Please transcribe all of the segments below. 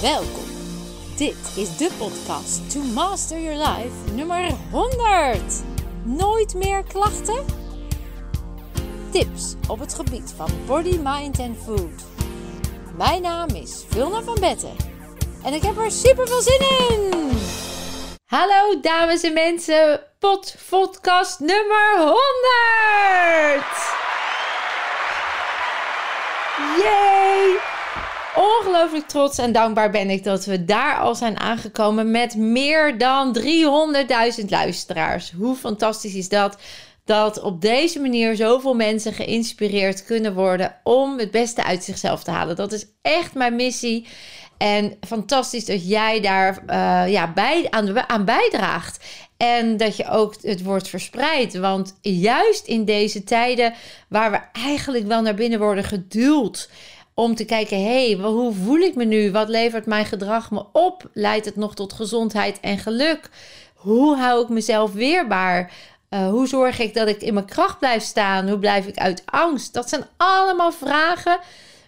Welkom. Dit is de podcast To Master Your Life nummer 100. Nooit meer klachten? Tips op het gebied van body, mind en food. Mijn naam is Vilna van Betten en ik heb er super veel zin in. Hallo dames en mensen, pot podcast nummer 100. Yay! Ongelooflijk trots en dankbaar ben ik dat we daar al zijn aangekomen met meer dan 300.000 luisteraars. Hoe fantastisch is dat? Dat op deze manier zoveel mensen geïnspireerd kunnen worden om het beste uit zichzelf te halen. Dat is echt mijn missie. En fantastisch dat jij daar uh, ja, bij, aan, aan bijdraagt. En dat je ook het wordt verspreid. Want juist in deze tijden waar we eigenlijk wel naar binnen worden geduwd. Om te kijken, hé, hey, hoe voel ik me nu? Wat levert mijn gedrag me op? Leidt het nog tot gezondheid en geluk? Hoe hou ik mezelf weerbaar? Uh, hoe zorg ik dat ik in mijn kracht blijf staan? Hoe blijf ik uit angst? Dat zijn allemaal vragen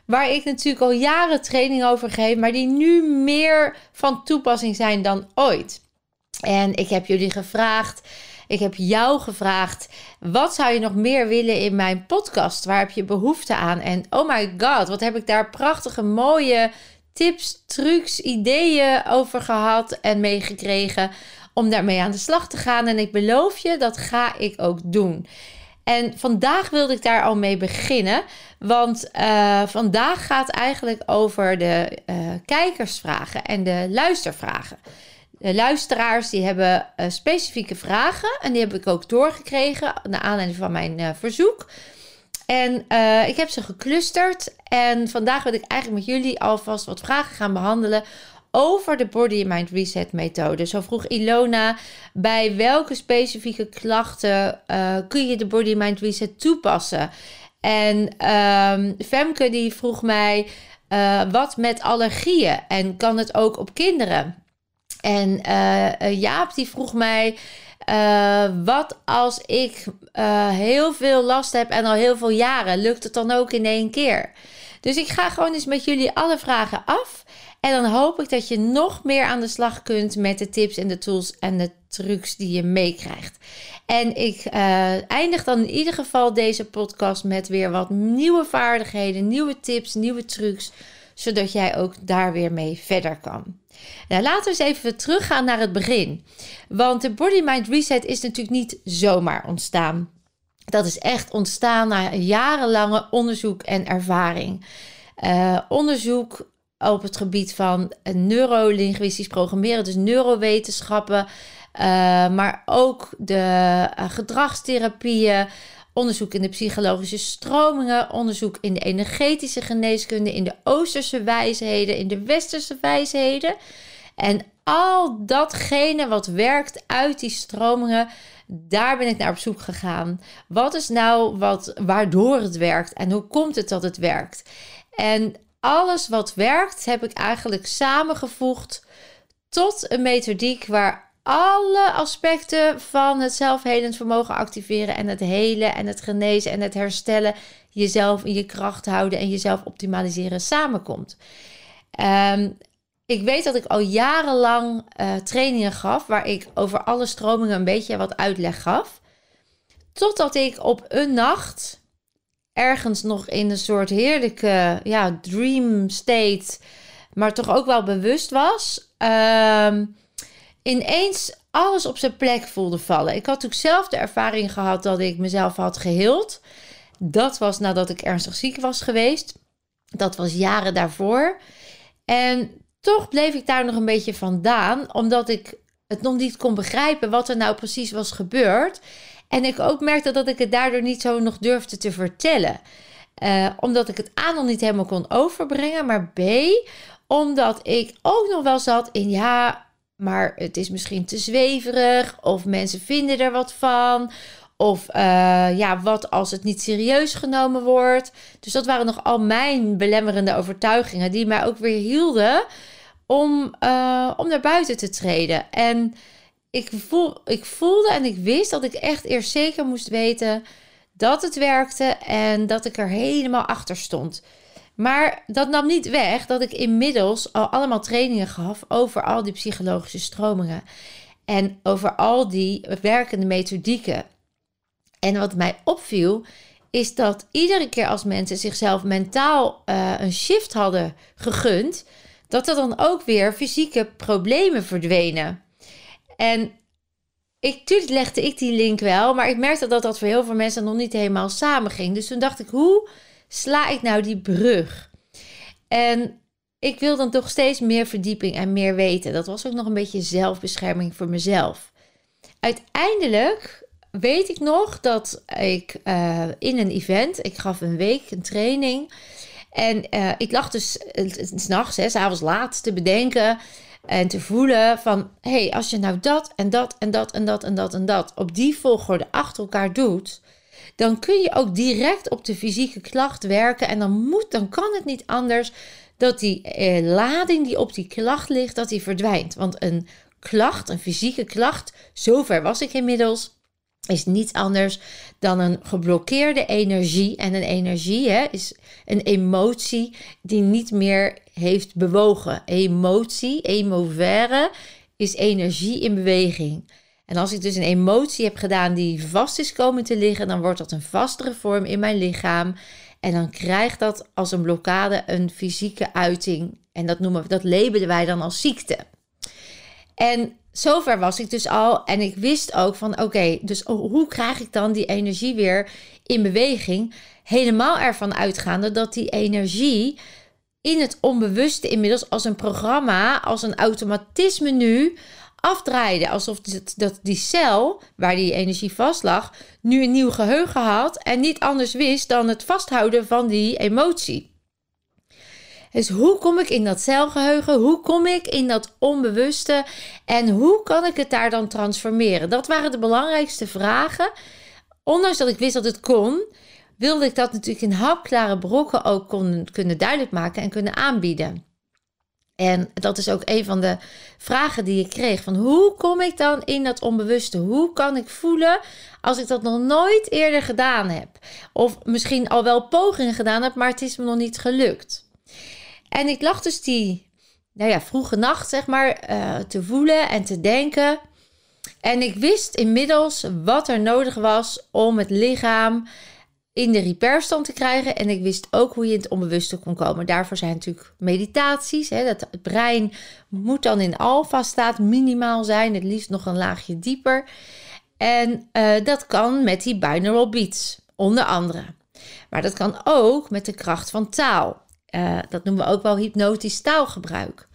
waar ik natuurlijk al jaren training over geef, maar die nu meer van toepassing zijn dan ooit. En ik heb jullie gevraagd, ik heb jou gevraagd, wat zou je nog meer willen in mijn podcast? Waar heb je behoefte aan? En oh my god, wat heb ik daar prachtige, mooie tips, trucs, ideeën over gehad en meegekregen om daarmee aan de slag te gaan. En ik beloof je, dat ga ik ook doen. En vandaag wilde ik daar al mee beginnen. Want uh, vandaag gaat eigenlijk over de uh, kijkersvragen en de luistervragen. De luisteraars die hebben uh, specifieke vragen. En die heb ik ook doorgekregen naar aanleiding van mijn verzoek. En ik heb ze geclusterd. En vandaag wil ik eigenlijk met jullie alvast wat vragen gaan behandelen over de Body Mind Reset methode. Zo vroeg Ilona, bij welke specifieke klachten kun je de Body Mind Reset toepassen? En um, Femke die vroeg mij, wat met allergieën? En kan het ook op kinderen? En uh, Jaap die vroeg mij, wat als ik heel veel last heb en al heel veel jaren? Lukt het dan ook in één keer? Dus ik ga gewoon eens met jullie alle vragen af. En dan hoop ik dat je nog meer aan de slag kunt met de tips en de tools en de trucs die je meekrijgt. En ik eindig dan in ieder geval deze podcast met weer wat nieuwe vaardigheden, nieuwe tips, nieuwe trucs, zodat jij ook daar weer mee verder kan. Nou, laten we eens even teruggaan naar het begin. Want de Body Mind Reset is natuurlijk niet zomaar ontstaan. Dat is echt ontstaan na jarenlange onderzoek en ervaring. Uh, onderzoek op het gebied van neurolinguistisch programmeren, dus neurowetenschappen, uh, maar ook de gedragstherapieën, onderzoek in de psychologische stromingen, onderzoek in de energetische geneeskunde, in de Oosterse wijsheden, in de Westerse wijsheden. En al datgene wat werkt uit die stromingen, daar ben ik naar op zoek gegaan. Wat is nou wat, waardoor het werkt en hoe komt het dat het werkt? En alles wat werkt heb ik eigenlijk samengevoegd tot een methodiek waar alle aspecten van het zelfhelend vermogen activeren en het helen en het genezen en het herstellen, jezelf in je kracht houden en jezelf optimaliseren samenkomt. Um, ik weet dat ik al jarenlang uh, trainingen gaf waar ik over alle stromingen een beetje wat uitleg gaf. Totdat ik op een nacht ergens nog in een soort heerlijke ja, dream state, maar toch ook wel bewust was, uh, ineens alles op zijn plek voelde vallen. Ik had natuurlijk zelf de ervaring gehad dat ik mezelf had geheeld. Dat was nadat ik ernstig ziek was geweest. Dat was jaren daarvoor. En toch bleef ik daar nog een beetje vandaan, omdat ik het nog niet kon begrijpen wat er nou precies was gebeurd. En ik ook merkte dat ik het daardoor niet zo nog durfde te vertellen. Uh, omdat ik het A nog niet helemaal kon overbrengen, maar B, omdat ik ook nog wel zat in ja, maar het is misschien te zweverig, of mensen vinden er wat van. Of uh, ja, wat als het niet serieus genomen wordt. Dus dat waren nog al mijn belemmerende overtuigingen, die mij ook weer hielden om, uh, om naar buiten te treden. En ik, voel, ik voelde en ik wist dat ik echt eerst zeker moest weten dat het werkte en dat ik er helemaal achter stond. Maar dat nam niet weg dat ik inmiddels al allemaal trainingen gaf over al die psychologische stromingen. En over al die werkende methodieken. En wat mij opviel, is dat iedere keer als mensen zichzelf mentaal uh, een shift hadden gegund, dat er dan ook weer fysieke problemen verdwenen. En ik, legde ik die link wel, maar ik merkte dat dat voor heel veel mensen nog niet helemaal samenging. Dus toen dacht ik, hoe sla ik nou die brug? En ik wil dan toch steeds meer verdieping en meer weten. Dat was ook nog een beetje zelfbescherming voor mezelf. Uiteindelijk weet ik nog dat ik uh, in een event, ik gaf een week een training. En uh, ik lag dus s'nachts, s'avonds laat, te bedenken en te voelen van... hé, hey, als je nou dat en dat en dat en dat en dat en dat op die volgorde achter elkaar doet... dan kun je ook direct op de fysieke klacht werken. En dan, moet, dan kan het niet anders dat die eh, lading die op die klacht ligt, dat die verdwijnt. Want een klacht, een fysieke klacht, zover was ik inmiddels is niets anders dan een geblokkeerde energie. En een energie hè, is een emotie die niet meer heeft bewogen. Emotie, emovere, is energie in beweging. En als ik dus een emotie heb gedaan die vast is komen te liggen, dan wordt dat een vastere vorm in mijn lichaam. En dan krijgt dat als een blokkade een fysieke uiting. En dat noemen dat labelen wij dan als ziekte. En zover was ik dus al. En ik wist ook van oké, dus hoe krijg ik dan die energie weer in beweging? Helemaal ervan uitgaande dat die energie in het onbewuste inmiddels als een programma, als een automatisme nu afdraaide. Alsof dat die cel waar die energie vast lag, nu een nieuw geheugen had en niet anders wist dan het vasthouden van die emotie. Dus hoe kom ik in dat celgeheugen? Hoe kom ik in dat onbewuste? En hoe kan ik het daar dan transformeren? Dat waren de belangrijkste vragen. Ondanks dat ik wist dat het kon, wilde ik dat natuurlijk in hapklare brokken ook kon, kunnen duidelijk maken en kunnen aanbieden. En dat is ook een van de vragen die ik kreeg: van hoe kom ik dan in dat onbewuste? Hoe kan ik voelen als ik dat nog nooit eerder gedaan heb? Of misschien al wel pogingen gedaan heb, maar het is me nog niet gelukt. En ik lag dus die nou ja, vroege nacht, zeg maar, uh, te voelen en te denken. En ik wist inmiddels wat er nodig was om het lichaam in de repairstand te krijgen. En ik wist ook hoe je in het onbewuste kon komen. Daarvoor zijn natuurlijk meditaties. Hè, dat het brein moet dan in alfa-staat minimaal zijn. Het liefst nog een laagje dieper. En uh, dat kan met die binaural beats, onder andere. Maar dat kan ook met de kracht van taal. Uh, dat noemen we ook wel hypnotisch taalgebruik.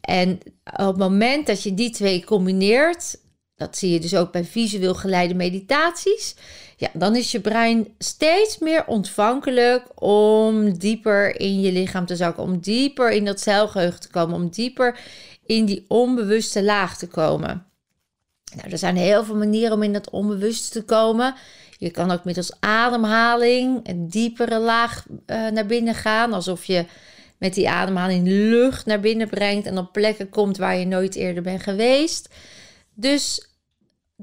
En op het moment dat je die twee combineert, dat zie je dus ook bij visueel geleide meditaties, ja, dan is je brein steeds meer ontvankelijk om dieper in je lichaam te zakken, om dieper in dat celgeheugen te komen, om dieper in die onbewuste laag te komen. Nou, er zijn heel veel manieren om in dat onbewuste te komen. Je kan ook middels ademhaling een diepere laag uh, naar binnen gaan. Alsof je met die ademhaling lucht naar binnen brengt en op plekken komt waar je nooit eerder bent geweest. Dus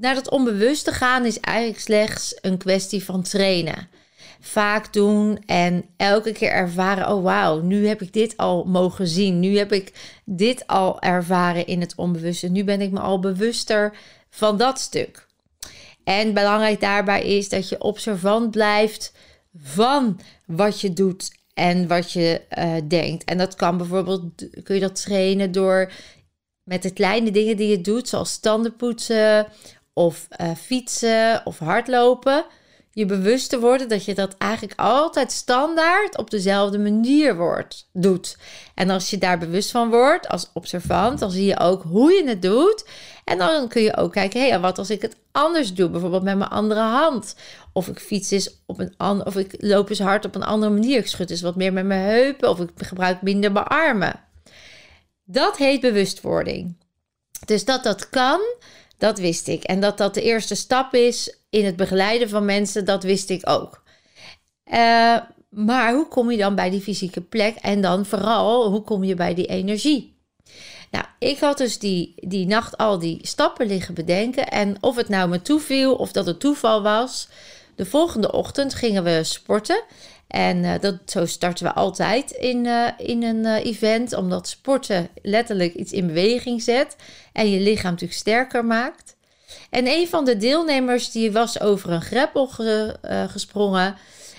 naar dat onbewuste gaan is eigenlijk slechts een kwestie van trainen. Vaak doen en elke keer ervaren: oh wauw, nu heb ik dit al mogen zien. Nu heb ik dit al ervaren in het onbewuste. Nu ben ik me al bewuster van dat stuk. En belangrijk daarbij is dat je observant blijft van wat je doet en wat je uh, denkt. En dat kan bijvoorbeeld, kun je dat trainen door met de kleine dingen die je doet, zoals standen poetsen of uh, fietsen of hardlopen je bewust te worden dat je dat eigenlijk altijd standaard op dezelfde manier wordt, doet. En als je daar bewust van wordt als observant, dan zie je ook hoe je het doet. En dan kun je ook kijken, hé, hey, wat als ik het anders doe? Bijvoorbeeld met mijn andere hand. Of ik fiets eens op een andere, of ik loop eens hard op een andere manier. Ik schud eens wat meer met mijn heupen of ik gebruik minder mijn armen. Dat heet bewustwording. Dus dat dat kan, dat wist ik. En dat dat de eerste stap is in het begeleiden van mensen, dat wist ik ook. Uh, maar hoe kom je dan bij die fysieke plek? En dan vooral, hoe kom je bij die energie? Nou, ik had dus die, die nacht al die stappen liggen bedenken. En of het nou me toeviel of dat het toeval was. De volgende ochtend gingen we sporten. En uh, dat, zo starten we altijd in, uh, in een uh, event, omdat sporten letterlijk iets in beweging zet en je lichaam natuurlijk sterker maakt. En een van de deelnemers die was over een greppel ge, gesprongen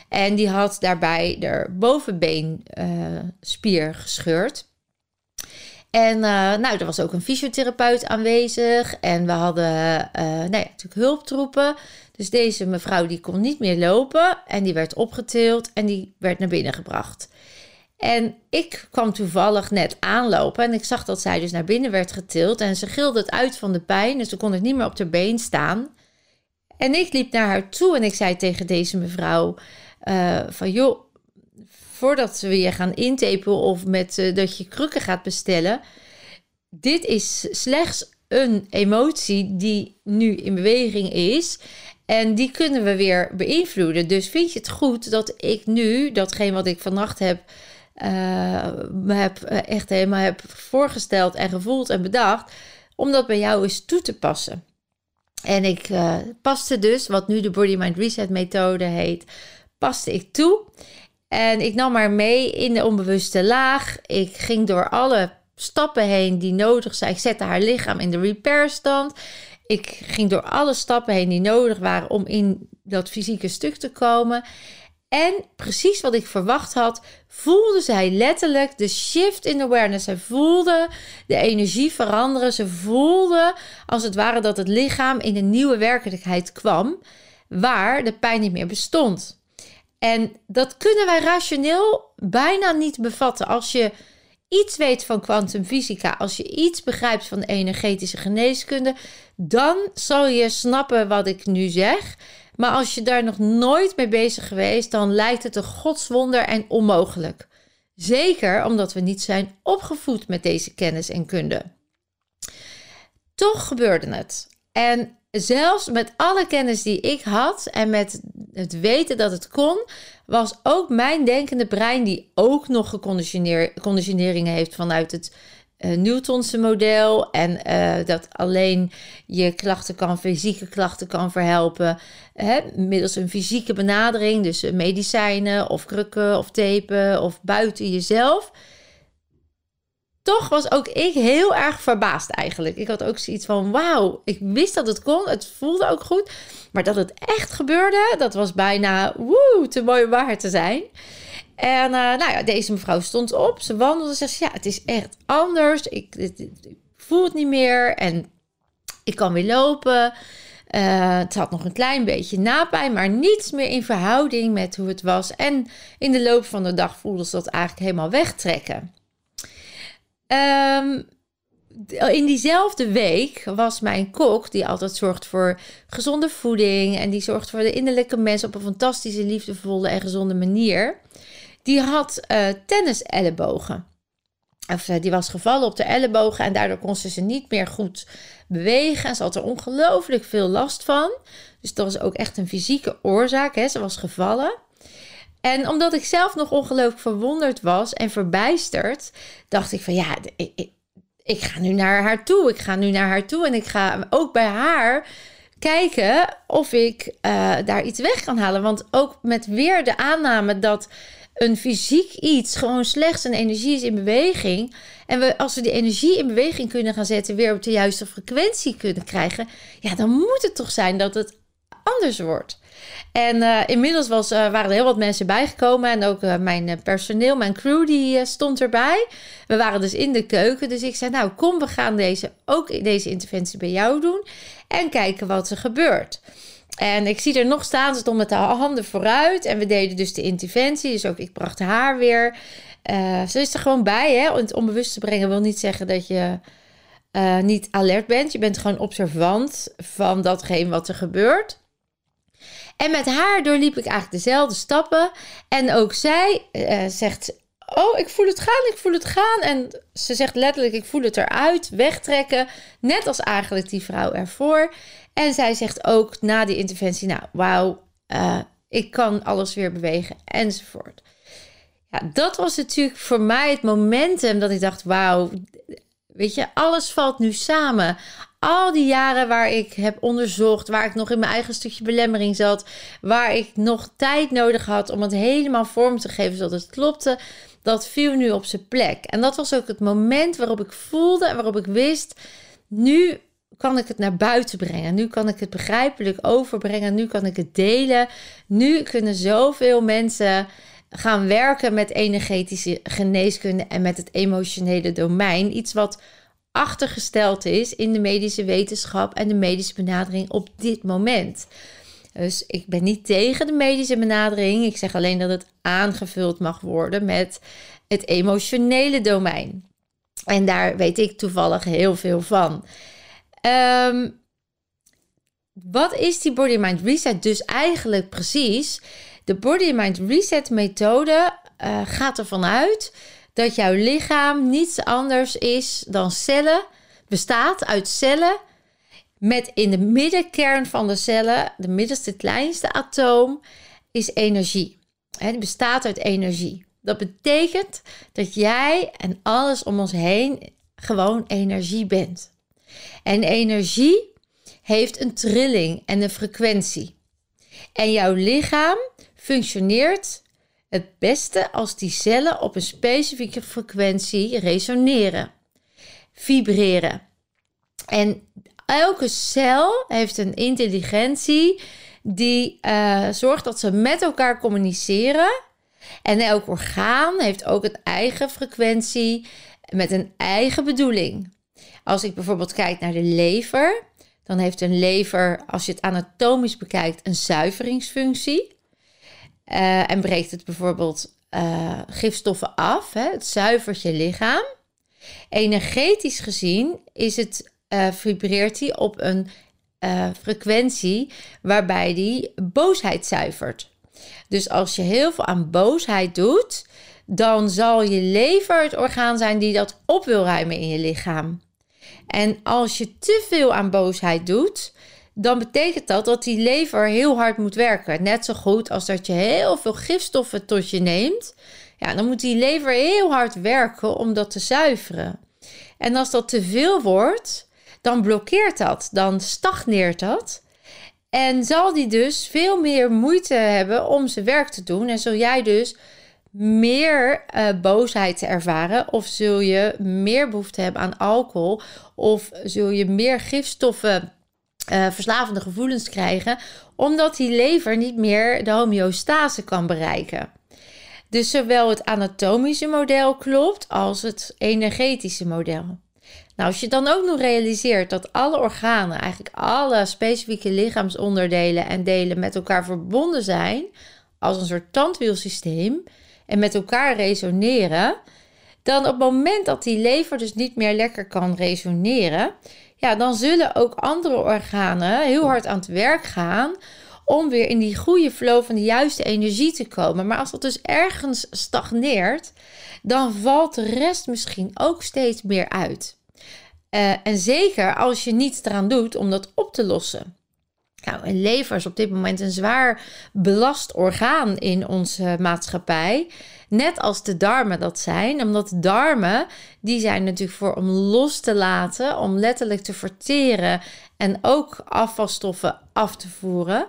en die had daarbij de bovenbeenspier gescheurd. En nou, er was ook een fysiotherapeut aanwezig en we hadden nou ja, natuurlijk hulptroepen. Dus deze mevrouw die kon niet meer lopen en die werd opgetild en die werd naar binnen gebracht. En ik kwam toevallig net aanlopen en ik zag dat zij dus naar binnen werd getild en ze gilde het uit van de pijn, dus ze kon ik niet meer op haar been staan. En ik liep naar haar toe en ik zei tegen deze mevrouw uh, van joh, voordat we je gaan intapen of met uh, dat je krukken gaat bestellen, dit is slechts een emotie die nu in beweging is. En die kunnen we weer beïnvloeden. Dus vind je het goed dat ik nu, datgene wat ik vannacht heb, me heb eh, echt helemaal heb voorgesteld en gevoeld en bedacht, om dat bij jou eens toe te passen. En ik uh, paste dus, wat nu de Body Mind Reset methode heet, paste ik toe. En ik nam haar mee in de onbewuste laag. Ik ging door alle stappen heen die nodig zijn. Ik zette haar lichaam in de repair stand. Ik ging door alle stappen heen die nodig waren om in dat fysieke stuk te komen. En precies wat ik verwacht had, voelde zij letterlijk de shift in awareness. Zij voelde de energie veranderen. Ze voelde als het ware dat het lichaam in een nieuwe werkelijkheid kwam, waar de pijn niet meer bestond. En dat kunnen wij rationeel bijna niet bevatten. Als je iets weet van kwantumfysica, als je iets begrijpt van energetische geneeskunde, dan zal je snappen wat ik nu zeg. Maar als je daar nog nooit mee bezig geweest, dan lijkt het een godswonder en onmogelijk. Zeker omdat we niet zijn opgevoed met deze kennis en kunde. Toch gebeurde het. En zelfs met alle kennis die ik had en met het weten dat het kon, was ook mijn denkende brein, die ook nog geconditioneringen heeft vanuit het uh, Newtonse model. En uh, dat alleen je klachten kan, fysieke klachten kan verhelpen. Hè, middels een fysieke benadering. Dus medicijnen of krukken of tapen of buiten jezelf. Toch was ook ik heel erg verbaasd eigenlijk. Ik had ook zoiets van: wauw, ik wist dat het kon. Het voelde ook goed. Maar dat het echt gebeurde, dat was bijna woe, te mooi om waar te zijn. En uh, nou ja, deze mevrouw stond op, ze wandelde, zegt ja, het is echt anders. Ik, ik, voel het niet meer en ik kan weer lopen. Uh, het had nog een klein beetje napijn, maar niets meer in verhouding met hoe het was. En in de loop van de dag voelde ze dat eigenlijk helemaal wegtrekken. Um, in diezelfde week was mijn kok, die altijd zorgt voor gezonde voeding en die zorgt voor de innerlijke mens op een fantastische, liefdevolle en gezonde manier, die had uh, tennis-ellebogen. Of uh, die was gevallen op de ellebogen en daardoor kon ze ze niet meer goed bewegen. En ze had er ongelooflijk veel last van. Dus dat was ook echt een fysieke oorzaak. Hè? Ze was gevallen. En omdat ik zelf nog ongelooflijk verwonderd was en verbijsterd, dacht ik van ja, ik, ik ga nu naar haar toe. Ik ga nu naar haar toe en ik ga ook bij haar kijken of ik uh, daar iets weg kan halen. Want ook met weer de aanname dat een fysiek iets gewoon slechts een energie is in beweging. En we, als we die energie in beweging kunnen gaan zetten, weer op de juiste frequentie kunnen krijgen, ja, dan moet het toch zijn dat het anders wordt. En uh, inmiddels was, uh, waren er heel wat mensen bijgekomen. En ook uh, mijn personeel, mijn crew, die stond erbij. We waren dus in de keuken. Dus ik zei, nou kom, we gaan deze, ook deze interventie bij jou doen. En kijken wat er gebeurt. En ik zie er nog staan, ze stond met de handen vooruit. En we deden dus de interventie. Dus ook ik bracht haar weer. ze is er gewoon bij, hè. Het onbewust te brengen wil niet zeggen dat je... niet alert bent. Je bent gewoon observant van datgene wat er gebeurt. En met haar doorliep ik eigenlijk dezelfde stappen. En ook zij uh, zegt: Oh, ik voel het gaan, ik voel het gaan. En ze zegt letterlijk: Ik voel het eruit, wegtrekken. Net als eigenlijk die vrouw ervoor. En zij zegt ook na die interventie: Nou, wauw, uh, ik kan alles weer bewegen enzovoort. Ja, dat was natuurlijk voor mij het momentum dat ik dacht: Wauw, weet je, alles valt nu samen al die jaren waar ik heb onderzocht, waar ik nog in mijn eigen stukje belemmering zat, waar ik nog tijd nodig had om het helemaal vorm te geven zodat het klopte, dat viel nu op zijn plek. En dat was ook het moment waarop ik voelde en waarop ik wist, nu kan ik het naar buiten brengen. Nu kan ik het begrijpelijk overbrengen. Nu kan ik het delen. Nu kunnen zoveel mensen gaan werken met energetische geneeskunde en met het emotionele domein. Iets wat achtergesteld is in de medische wetenschap en de medische benadering op dit moment. Dus ik ben niet tegen de medische benadering. Ik zeg alleen dat het aangevuld mag worden met het emotionele domein. En daar weet ik toevallig heel veel van. Ehm, wat is die Body Mind Reset dus eigenlijk precies? De Body Mind Reset methode uh, gaat ervan uit dat jouw lichaam niets anders is dan cellen, bestaat uit cellen met in de middenkern van de cellen, de middelste kleinste atoom, is energie. Het bestaat uit energie. Dat betekent dat jij en alles om ons heen gewoon energie bent. En energie heeft een trilling en een frequentie. En jouw lichaam functioneert het beste als die cellen op een specifieke frequentie resoneren, vibreren. En elke cel heeft een intelligentie die uh, zorgt dat ze met elkaar communiceren. En elk orgaan heeft ook een eigen frequentie met een eigen bedoeling. Als ik bijvoorbeeld kijk naar de lever, dan heeft een lever, als je het anatomisch bekijkt, een zuiveringsfunctie. Uh, en breekt het bijvoorbeeld uh, gifstoffen af. Hè? Het zuivert je lichaam. Energetisch gezien is het, uh, vibreert hij op een frequentie waarbij die boosheid zuivert. Dus als je heel veel aan boosheid doet, dan zal je lever het orgaan zijn die dat op wil ruimen in je lichaam. En als je te veel aan boosheid doet, dan betekent dat dat die lever heel hard moet werken. Net zo goed als dat je heel veel gifstoffen tot je neemt. Ja, dan moet die lever heel hard werken om dat te zuiveren. En als dat te veel wordt, dan blokkeert dat, dan stagneert dat. En zal die dus veel meer moeite hebben om zijn werk te doen. En zul jij dus meer uh, boosheid ervaren? Of zul je meer behoefte hebben aan alcohol? Of zul je meer gifstoffen, uh, verslavende gevoelens krijgen? Omdat die lever niet meer de homeostase kan bereiken. Dus zowel het anatomische model klopt als het energetische model. Nou, als je dan ook nog realiseert dat alle organen, eigenlijk alle specifieke lichaamsonderdelen en delen met elkaar verbonden zijn, als een soort tandwielsysteem, en met elkaar resoneren, dan op het moment dat die lever dus niet meer lekker kan resoneren, ja, dan zullen ook andere organen heel hard aan het werk gaan om weer in die goede flow van de juiste energie te komen. Maar als dat dus ergens stagneert, dan valt de rest misschien ook steeds meer uit. Uh, en zeker als je niets eraan doet om dat op te lossen. Nou, een lever is op dit moment een zwaar belast orgaan in onze maatschappij. Net als de darmen dat zijn. Omdat de darmen, die zijn natuurlijk voor om los te laten, om letterlijk te verteren en ook afvalstoffen af te voeren.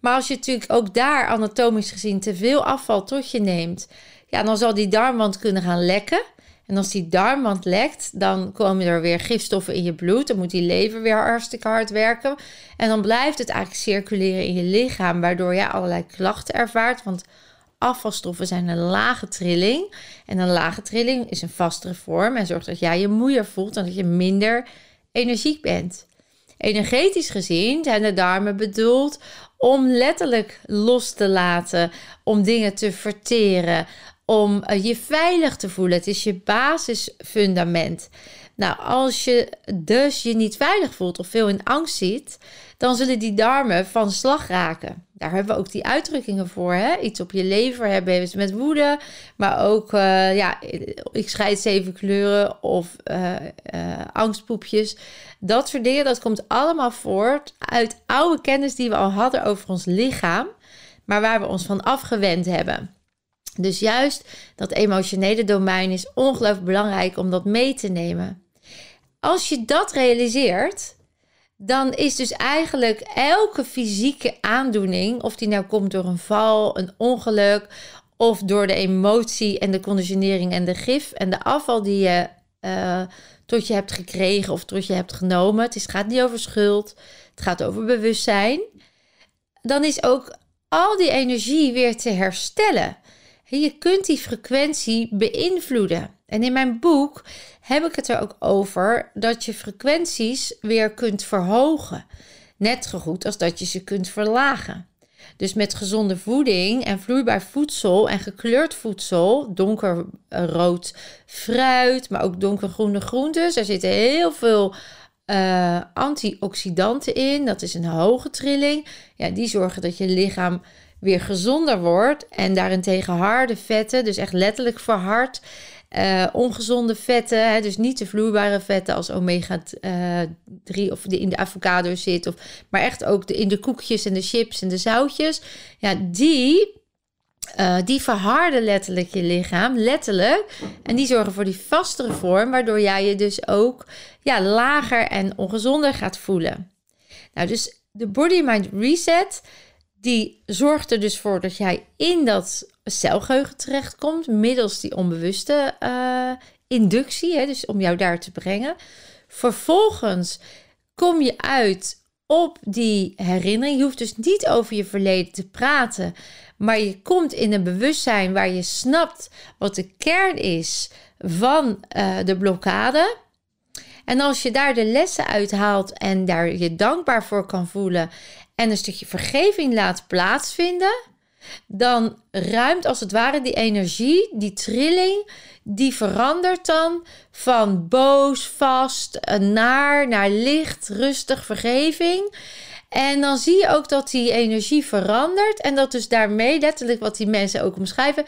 Maar als je natuurlijk ook daar anatomisch gezien te veel afval tot je neemt, ja, dan zal die darmwand kunnen gaan lekken. En als die darmwand lekt, dan komen er weer gifstoffen in je bloed. Dan moet die lever weer hartstikke hard werken. En dan blijft het eigenlijk circuleren in je lichaam, waardoor je allerlei klachten ervaart. Want afvalstoffen zijn een lage trilling. En een lage trilling is een vastere vorm en zorgt dat jij je moeier voelt en dat je minder energiek bent. Energetisch gezien zijn de darmen bedoeld om letterlijk los te laten, om dingen te verteren, om eh, je veilig te voelen. Het is je basisfundament. Nou, als je dus je niet veilig voelt of veel in angst ziet, dan zullen die darmen van slag raken. Daar hebben we ook die uitdrukkingen voor. Hè? Iets op je lever hebben heeft met woede, maar ook, uh, ja, ik scheid zeven kleuren of uh, angstpoepjes. Dat soort dingen, dat komt allemaal voort uit oude kennis die we al hadden over ons lichaam, maar waar we ons van afgewend hebben. Dus juist dat emotionele domein is ongelooflijk belangrijk om dat mee te nemen. Als je dat realiseert, dan is dus eigenlijk elke fysieke aandoening, of die nou komt door een val, een ongeluk, of door de emotie en de conditionering en de gif en de afval die je uh, tot je hebt gekregen of tot je hebt genomen. Het is, gaat niet over schuld, het gaat over bewustzijn. Dan is ook al die energie weer te herstellen. Je kunt die frequentie beïnvloeden. En in mijn boek heb ik het er ook over dat je frequenties weer kunt verhogen. Net zo goed als dat je ze kunt verlagen. Dus met gezonde voeding en vloeibaar voedsel en gekleurd voedsel, donkerrood fruit, maar ook donkergroene groentes. Er zitten heel veel uh, antioxidanten in. Dat is een hoge trilling. Ja, die zorgen dat je lichaam weer gezonder wordt. En daarentegen harde vetten, dus echt letterlijk verhard. Uh, ongezonde vetten, hè, dus niet de vloeibare vetten als omega 3 of die in de avocado zit, of, maar echt ook de, in de koekjes en de chips en de zoutjes. Ja, die, uh, die verharden letterlijk je lichaam, letterlijk. En die zorgen voor die vastere vorm, waardoor jij je dus ook ja, lager en ongezonder gaat voelen. Nou, dus de Body Mind Reset, die zorgt er dus voor dat jij in dat celgeheugen terechtkomt, middels die onbewuste uh, inductie, hè, dus om jou daar te brengen. Vervolgens kom je uit op die herinnering. Je hoeft dus niet over je verleden te praten, maar je komt in een bewustzijn waar je snapt wat de kern is van uh, de blokkade. En als je daar de lessen uithaalt en daar je dankbaar voor kan voelen en een stukje vergeving laat plaatsvinden, dan ruimt als het ware die energie, die trilling, die verandert dan van boos, vast, naar, naar licht, rustig, vergeving. En dan zie je ook dat die energie verandert en dat dus daarmee, letterlijk wat die mensen ook omschrijven,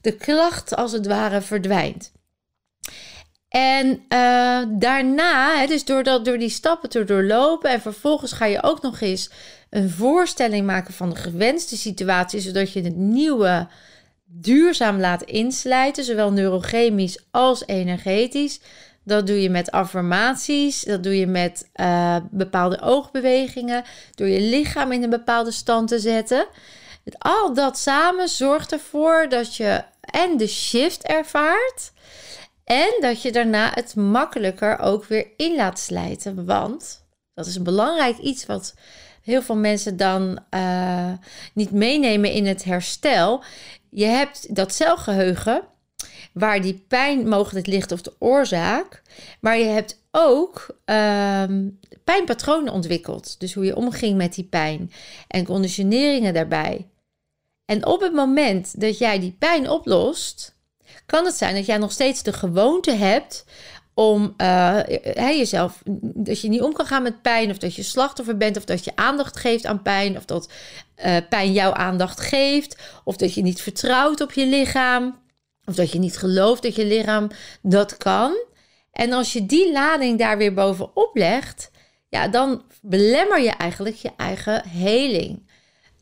de klacht als het ware verdwijnt. En uh, daarna, dus door, dat, door die stappen te doorlopen en vervolgens ga je ook nog eens een voorstelling maken van de gewenste situatie, zodat je het nieuwe duurzaam laat inslijten, zowel neurochemisch als energetisch. Dat doe je met affirmaties, dat doe je met uh, bepaalde oogbewegingen, door je lichaam in een bepaalde stand te zetten. Al dat samen zorgt ervoor dat je en de shift ervaart en dat je daarna het makkelijker ook weer in laat slijten. Want dat is een belangrijk iets wat heel veel mensen dan uh, niet meenemen in het herstel. Je hebt dat celgeheugen waar die pijn mogelijk ligt of de oorzaak. Maar je hebt ook uh, pijnpatronen ontwikkeld. Dus hoe je omging met die pijn en conditioneringen daarbij. En op het moment dat jij die pijn oplost, kan het zijn dat jij nog steeds de gewoonte hebt om uh, jezelf, dat je niet om kan gaan met pijn, of dat je slachtoffer bent, of dat je aandacht geeft aan pijn, of dat uh, pijn jouw aandacht geeft, of dat je niet vertrouwt op je lichaam, of dat je niet gelooft dat je lichaam dat kan. En als je die lading daar weer bovenop legt, ja, dan belemmer je eigenlijk je eigen heling.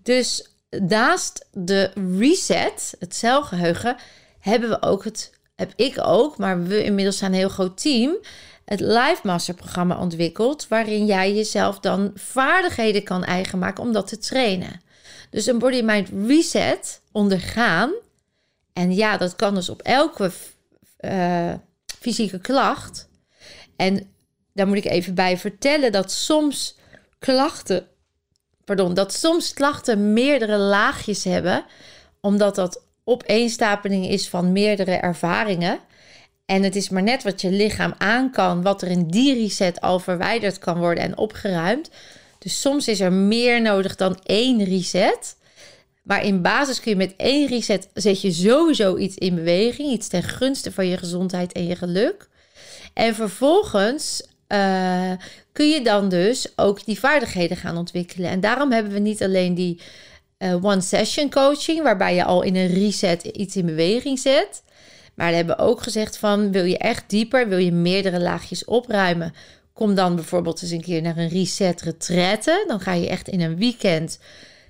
Dus naast de reset, het celgeheugen, hebben we ook het heb ik ook, maar we inmiddels zijn een heel groot team, het Live Master programma ontwikkeld, waarin jij jezelf dan vaardigheden kan eigen maken om dat te trainen. Dus een body mind reset ondergaan. En ja, dat kan dus op elke uh, fysieke klacht. En daar moet ik even bij vertellen dat soms klachten, pardon, dat soms klachten meerdere laagjes hebben, omdat dat opeenstapeling is van meerdere ervaringen. En het is maar net wat je lichaam aan kan, wat er in die reset al verwijderd kan worden en opgeruimd. Dus soms is er meer nodig dan één reset. Maar in basis kun je met één reset zet je sowieso iets in beweging, iets ten gunste van je gezondheid en je geluk. En vervolgens uh, kun je dan dus ook die vaardigheden gaan ontwikkelen. En daarom hebben we niet alleen die uh, one session coaching, waarbij je al in een reset iets in beweging zet. Maar we hebben ook gezegd van wil je echt dieper, wil je meerdere laagjes opruimen, kom dan bijvoorbeeld eens een keer naar een reset retraite. Dan ga je echt in een weekend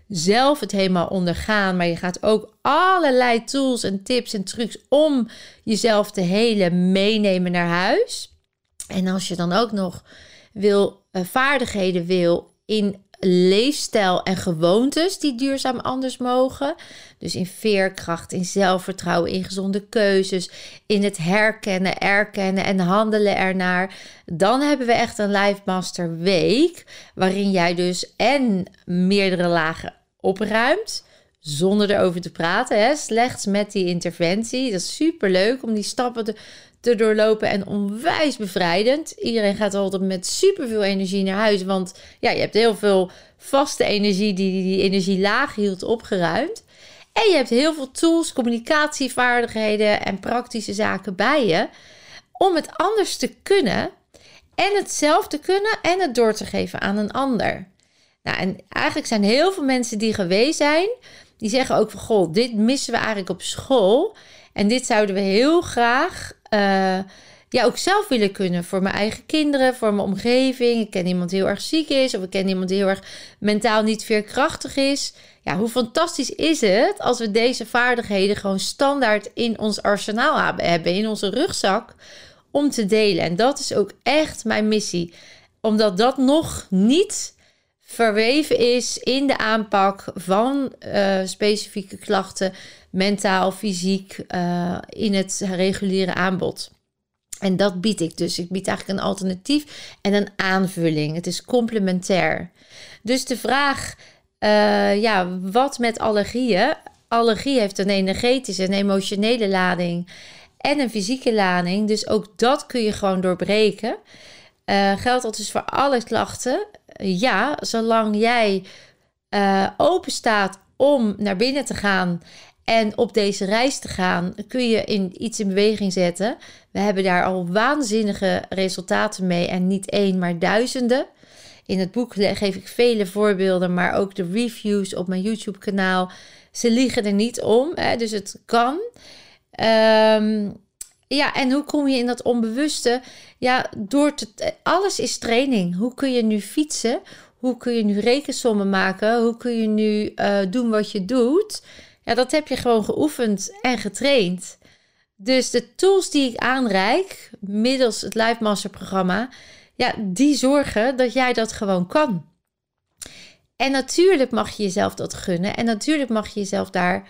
zelf het helemaal ondergaan, maar je gaat ook allerlei tools en tips en trucs om jezelf te helen meenemen naar huis. En als je dan ook nog wil vaardigheden wil in leefstijl en gewoontes die duurzaam anders mogen. Dus in veerkracht, in zelfvertrouwen, in gezonde keuzes, in het herkennen, erkennen en handelen ernaar. Dan hebben we echt een Life Master week waarin jij dus en meerdere lagen opruimt zonder erover te praten, hè? slechts met die interventie. Dat is super leuk om die stappen te, doorlopen en onwijs bevrijdend. Iedereen gaat altijd met superveel energie naar huis, want ja, je hebt heel veel vaste energie die die energie laag hield opgeruimd. En je hebt heel veel tools, communicatievaardigheden en praktische zaken bij je om het anders te kunnen en het zelf te kunnen en het door te geven aan een ander. Nou, en eigenlijk zijn heel veel mensen die geweest zijn, die zeggen ook van goh, dit missen we eigenlijk op school. En dit zouden we heel graag uh, ja, ook zelf willen kunnen. Voor mijn eigen kinderen, voor mijn omgeving. Ik ken iemand die heel erg ziek is. Of ik ken iemand die heel erg mentaal niet veerkrachtig is. Ja, hoe fantastisch is het als we deze vaardigheden gewoon standaard in ons arsenaal hebben. In onze rugzak om te delen. En dat is ook echt mijn missie. Omdat dat nog niet verweven is in de aanpak van uh, specifieke klachten, mentaal, fysiek, uh, in het reguliere aanbod. En dat bied ik dus. Ik bied eigenlijk een alternatief en een aanvulling. Het is complementair. Dus de vraag, uh, ja, wat met allergieën? Allergie heeft een energetische en emotionele lading en een fysieke lading. Dus ook dat kun je gewoon doorbreken. Geldt dat dus voor alle klachten? Ja, zolang jij uh, open staat om naar binnen te gaan en op deze reis te gaan, kun je in iets in beweging zetten. We hebben daar al waanzinnige resultaten mee en niet één, maar duizenden. In het boek geef ik vele voorbeelden, maar ook de reviews op mijn YouTube-kanaal. Ze liegen er niet om, hè, dus het kan. Um, ja, en hoe kom je in dat onbewuste? Ja, door te. Alles is training. Hoe kun je nu fietsen? Hoe kun je nu rekensommen maken? Hoe kun je nu uh, doen wat je doet? Ja, dat heb je gewoon geoefend en getraind. Dus de tools die ik aanreik middels het Live Master programma, ja, die zorgen dat jij dat gewoon kan. En natuurlijk mag je jezelf dat gunnen en natuurlijk mag je jezelf daar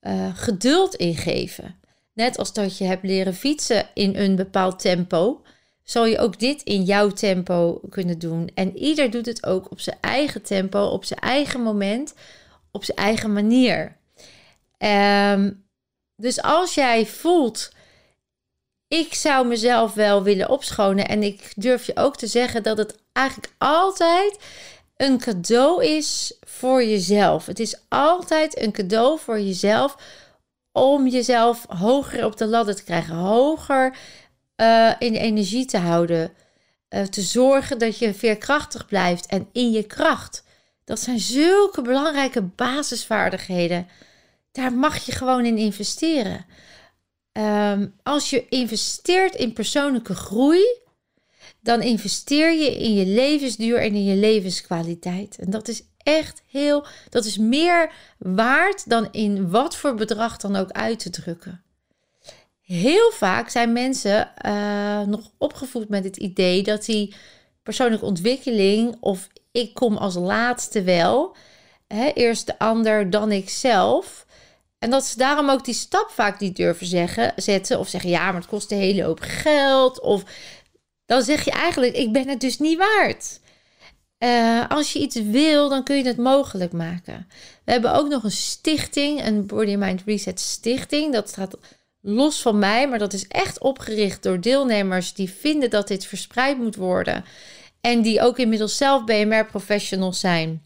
uh, geduld in geven. Net als dat je hebt leren fietsen in een bepaald tempo, zal je ook dit in jouw tempo kunnen doen. En ieder doet het ook op zijn eigen tempo, op zijn eigen moment, op zijn eigen manier. Um, dus als jij voelt, ik zou mezelf wel willen opschonen. En ik durf je ook te zeggen dat het eigenlijk altijd een cadeau is voor jezelf. Het is altijd een cadeau voor jezelf om jezelf hoger op de ladder te krijgen, hoger uh, in energie te houden, uh, te zorgen dat je veerkrachtig blijft en in je kracht. Dat zijn zulke belangrijke basisvaardigheden. Daar mag je gewoon in investeren. Um, als je investeert in persoonlijke groei, dan investeer je in je levensduur en in je levenskwaliteit. En dat is echt heel, dat is meer waard dan in wat voor bedrag dan ook uit te drukken. Heel vaak zijn mensen uh, nog opgevoed met het idee dat die persoonlijke ontwikkeling of ik kom als laatste wel, hè, eerst de ander, dan ik zelf. En dat ze daarom ook die stap vaak niet durven zeggen, zetten of zeggen ja, maar het kost een hele hoop geld. Of dan zeg je eigenlijk, ik ben het dus niet waard. Uh, als je iets wil, dan kun je het mogelijk maken. We hebben ook nog een stichting, een Body Mind Reset stichting. Dat staat los van mij, maar dat is echt opgericht door deelnemers die vinden dat dit verspreid moet worden. En die ook inmiddels zelf BMR-professionals zijn.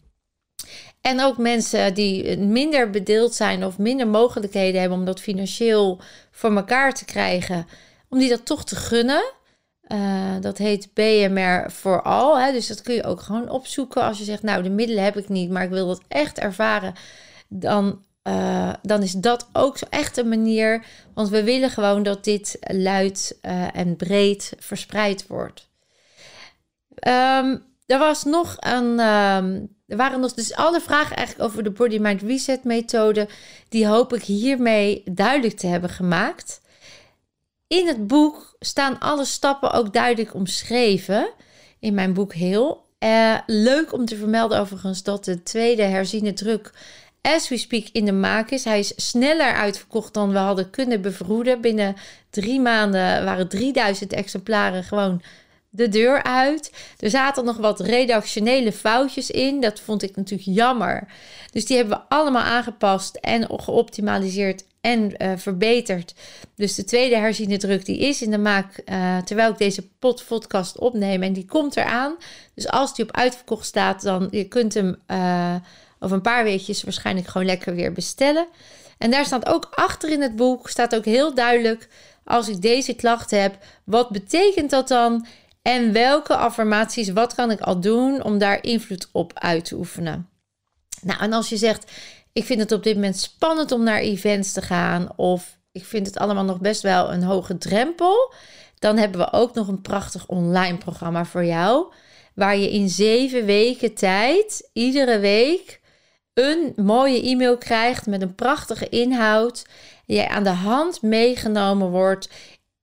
En ook mensen die minder bedeeld zijn of minder mogelijkheden hebben om dat financieel voor elkaar te krijgen, om die dat toch te gunnen. Uh, dat heet BMR voor al. Hè? Dus dat kun je ook gewoon opzoeken. Als je zegt, nou, de middelen heb ik niet, maar ik wil dat echt ervaren. Dan, uh, dan is dat ook echt een manier. Want we willen gewoon dat dit luid uh, en breed verspreid wordt. Um, er was nog een. Um, er waren nog dus alle vragen eigenlijk over de Body Mind Reset methode. Die hoop ik hiermee duidelijk te hebben gemaakt. In het boek staan alle stappen ook duidelijk omschreven. in mijn boek Heel. Uh, leuk om te vermelden overigens dat de tweede herziene druk as we speak in de maak is. Hij is sneller uitverkocht dan we hadden kunnen bevroeden. Binnen drie maanden waren 3000 exemplaren gewoon de deur uit. Er zaten nog wat redactionele foutjes in. Dat vond ik natuurlijk jammer. Dus die hebben we allemaal aangepast en geoptimaliseerd en uh, verbeterd. Dus de tweede herziene druk die is in de maak uh, terwijl ik deze podcast opneem en die komt eraan. Dus als die op uitverkocht staat, dan je kunt hem uh, over een paar weekjes waarschijnlijk gewoon lekker weer bestellen. En daar staat ook achter in het boek staat ook heel duidelijk als ik deze klacht heb, wat betekent dat dan? En welke affirmaties, wat kan ik al doen om daar invloed op uit te oefenen? Nou, en als je zegt, ik vind het op dit moment spannend om naar events te gaan, of ik vind het allemaal nog best wel een hoge drempel, dan hebben we ook nog een prachtig online programma voor jou, waar je in zeven weken tijd, iedere week, een mooie e-mail krijgt met een prachtige inhoud. En jij aan de hand meegenomen wordt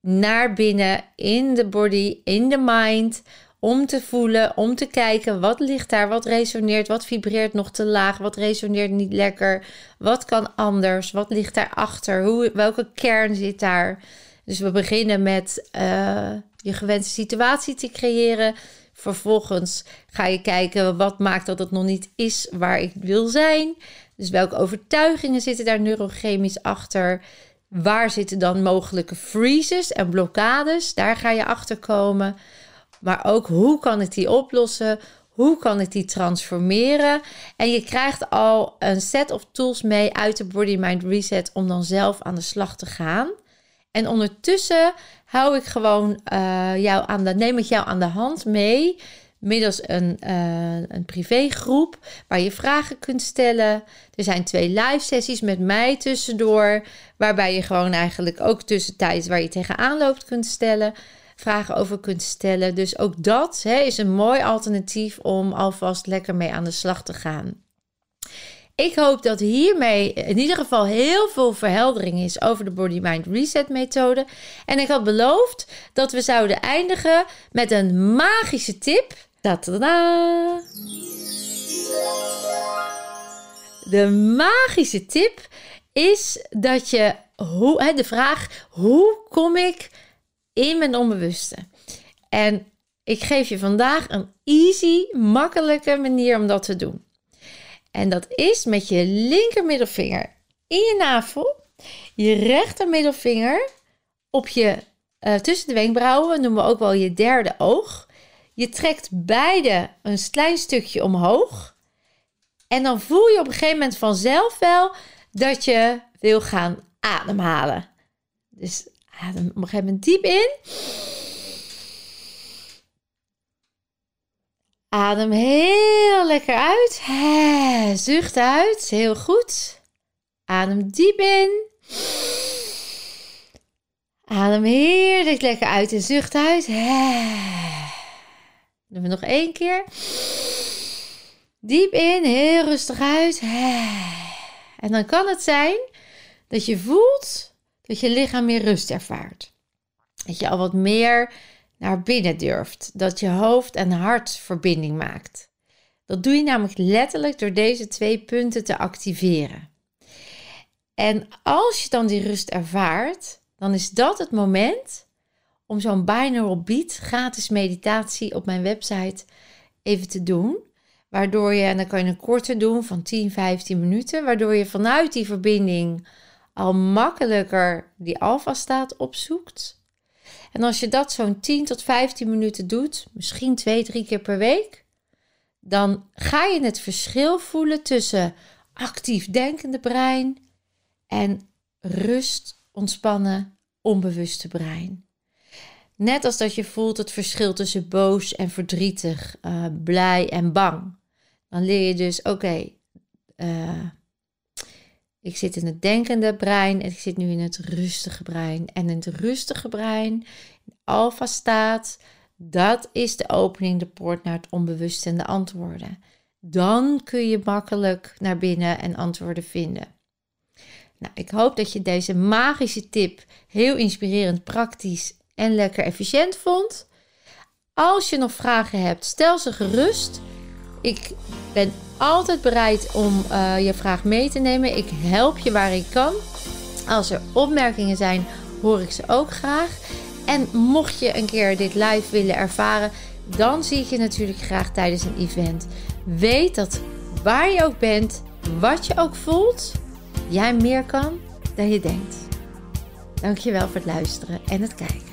naar binnen, in de body, in de mind. Om te voelen, om te kijken wat ligt daar, wat resoneert, wat vibreert nog te laag, wat resoneert niet lekker, wat kan anders, wat ligt daarachter, hoe, welke kern zit daar. Dus we beginnen met uh, je gewenste situatie te creëren. Vervolgens ga je kijken wat maakt dat het nog niet is waar ik wil zijn. Dus welke overtuigingen zitten daar neurochemisch achter? Waar zitten dan mogelijke freezes en blokkades? Daar ga je achter komen. Maar ook hoe kan ik die oplossen? Hoe kan ik die transformeren? En je krijgt al een set of tools mee uit de Body Mind Reset om dan zelf aan de slag te gaan. En ondertussen hou ik gewoon uh, jou aan de, neem ik jou aan de hand mee middels een, uh, een privégroep waar je vragen kunt stellen. Er zijn twee live sessies met mij tussendoor, waarbij je gewoon eigenlijk ook tussentijds waar je tegenaan loopt kunt stellen, vragen over kunt stellen. Dus ook dat hè, is een mooi alternatief om alvast lekker mee aan de slag te gaan. Ik hoop dat hiermee in ieder geval heel veel verheldering is over de Body Mind Reset methode. En ik had beloofd dat we zouden eindigen met een magische tip. Ta-da-da! De magische tip is dat je, hoe, hè, de vraag, hoe kom ik in mijn onbewuste? En ik geef je vandaag een easy, makkelijke manier om dat te doen. En dat is met je linker middelvinger in je navel, je rechter middelvinger op je, uh, tussen de wenkbrauwen, noemen we ook wel je derde oog. Je trekt beide een klein stukje omhoog. En dan voel je op een gegeven moment vanzelf wel dat je wil gaan ademhalen. Dus adem op een gegeven moment diep in. Adem heel lekker uit. Zucht uit. Heel goed. Adem diep in. Adem heerlijk lekker uit en zucht uit. Doen we nog één keer. Diep in, heel rustig uit. En dan kan het zijn dat je voelt dat je lichaam meer rust ervaart. Dat je al wat meer naar binnen durft. Dat je hoofd en hart verbinding maakt. Dat doe je namelijk letterlijk door deze twee punten te activeren. En als je dan die rust ervaart, dan is dat het moment om zo'n binaural beat gratis meditatie op mijn website even te doen. Waardoor je, en dan kan je een korte doen van 10, 15 minuten, waardoor je vanuit die verbinding al makkelijker die alfa staat opzoekt. En als je dat zo'n 10 tot 15 minuten doet, misschien twee, drie keer per week, dan ga je het verschil voelen tussen actief denkende brein en rust, ontspannen, onbewuste brein. Net als dat je voelt het verschil tussen boos en verdrietig, uh, blij en bang. Dan leer je dus, oké, okay, uh, ik zit in het denkende brein en ik zit nu in het rustige brein. En in het rustige brein, in alfa staat, dat is de opening, de poort naar het onbewuste en de antwoorden. Dan kun je makkelijk naar binnen en antwoorden vinden. Nou, ik hoop dat je deze magische tip heel inspirerend, praktisch en lekker efficiënt vond. Als je nog vragen hebt, stel ze gerust. Ik ben altijd bereid om uh, je vraag mee te nemen. Ik help je waar ik kan. Als er opmerkingen zijn, hoor ik ze ook graag. En mocht je een keer dit live willen ervaren, dan zie ik je natuurlijk graag tijdens een event. Weet dat waar je ook bent, wat je ook voelt, jij meer kan dan je denkt. Dankjewel voor het luisteren en het kijken.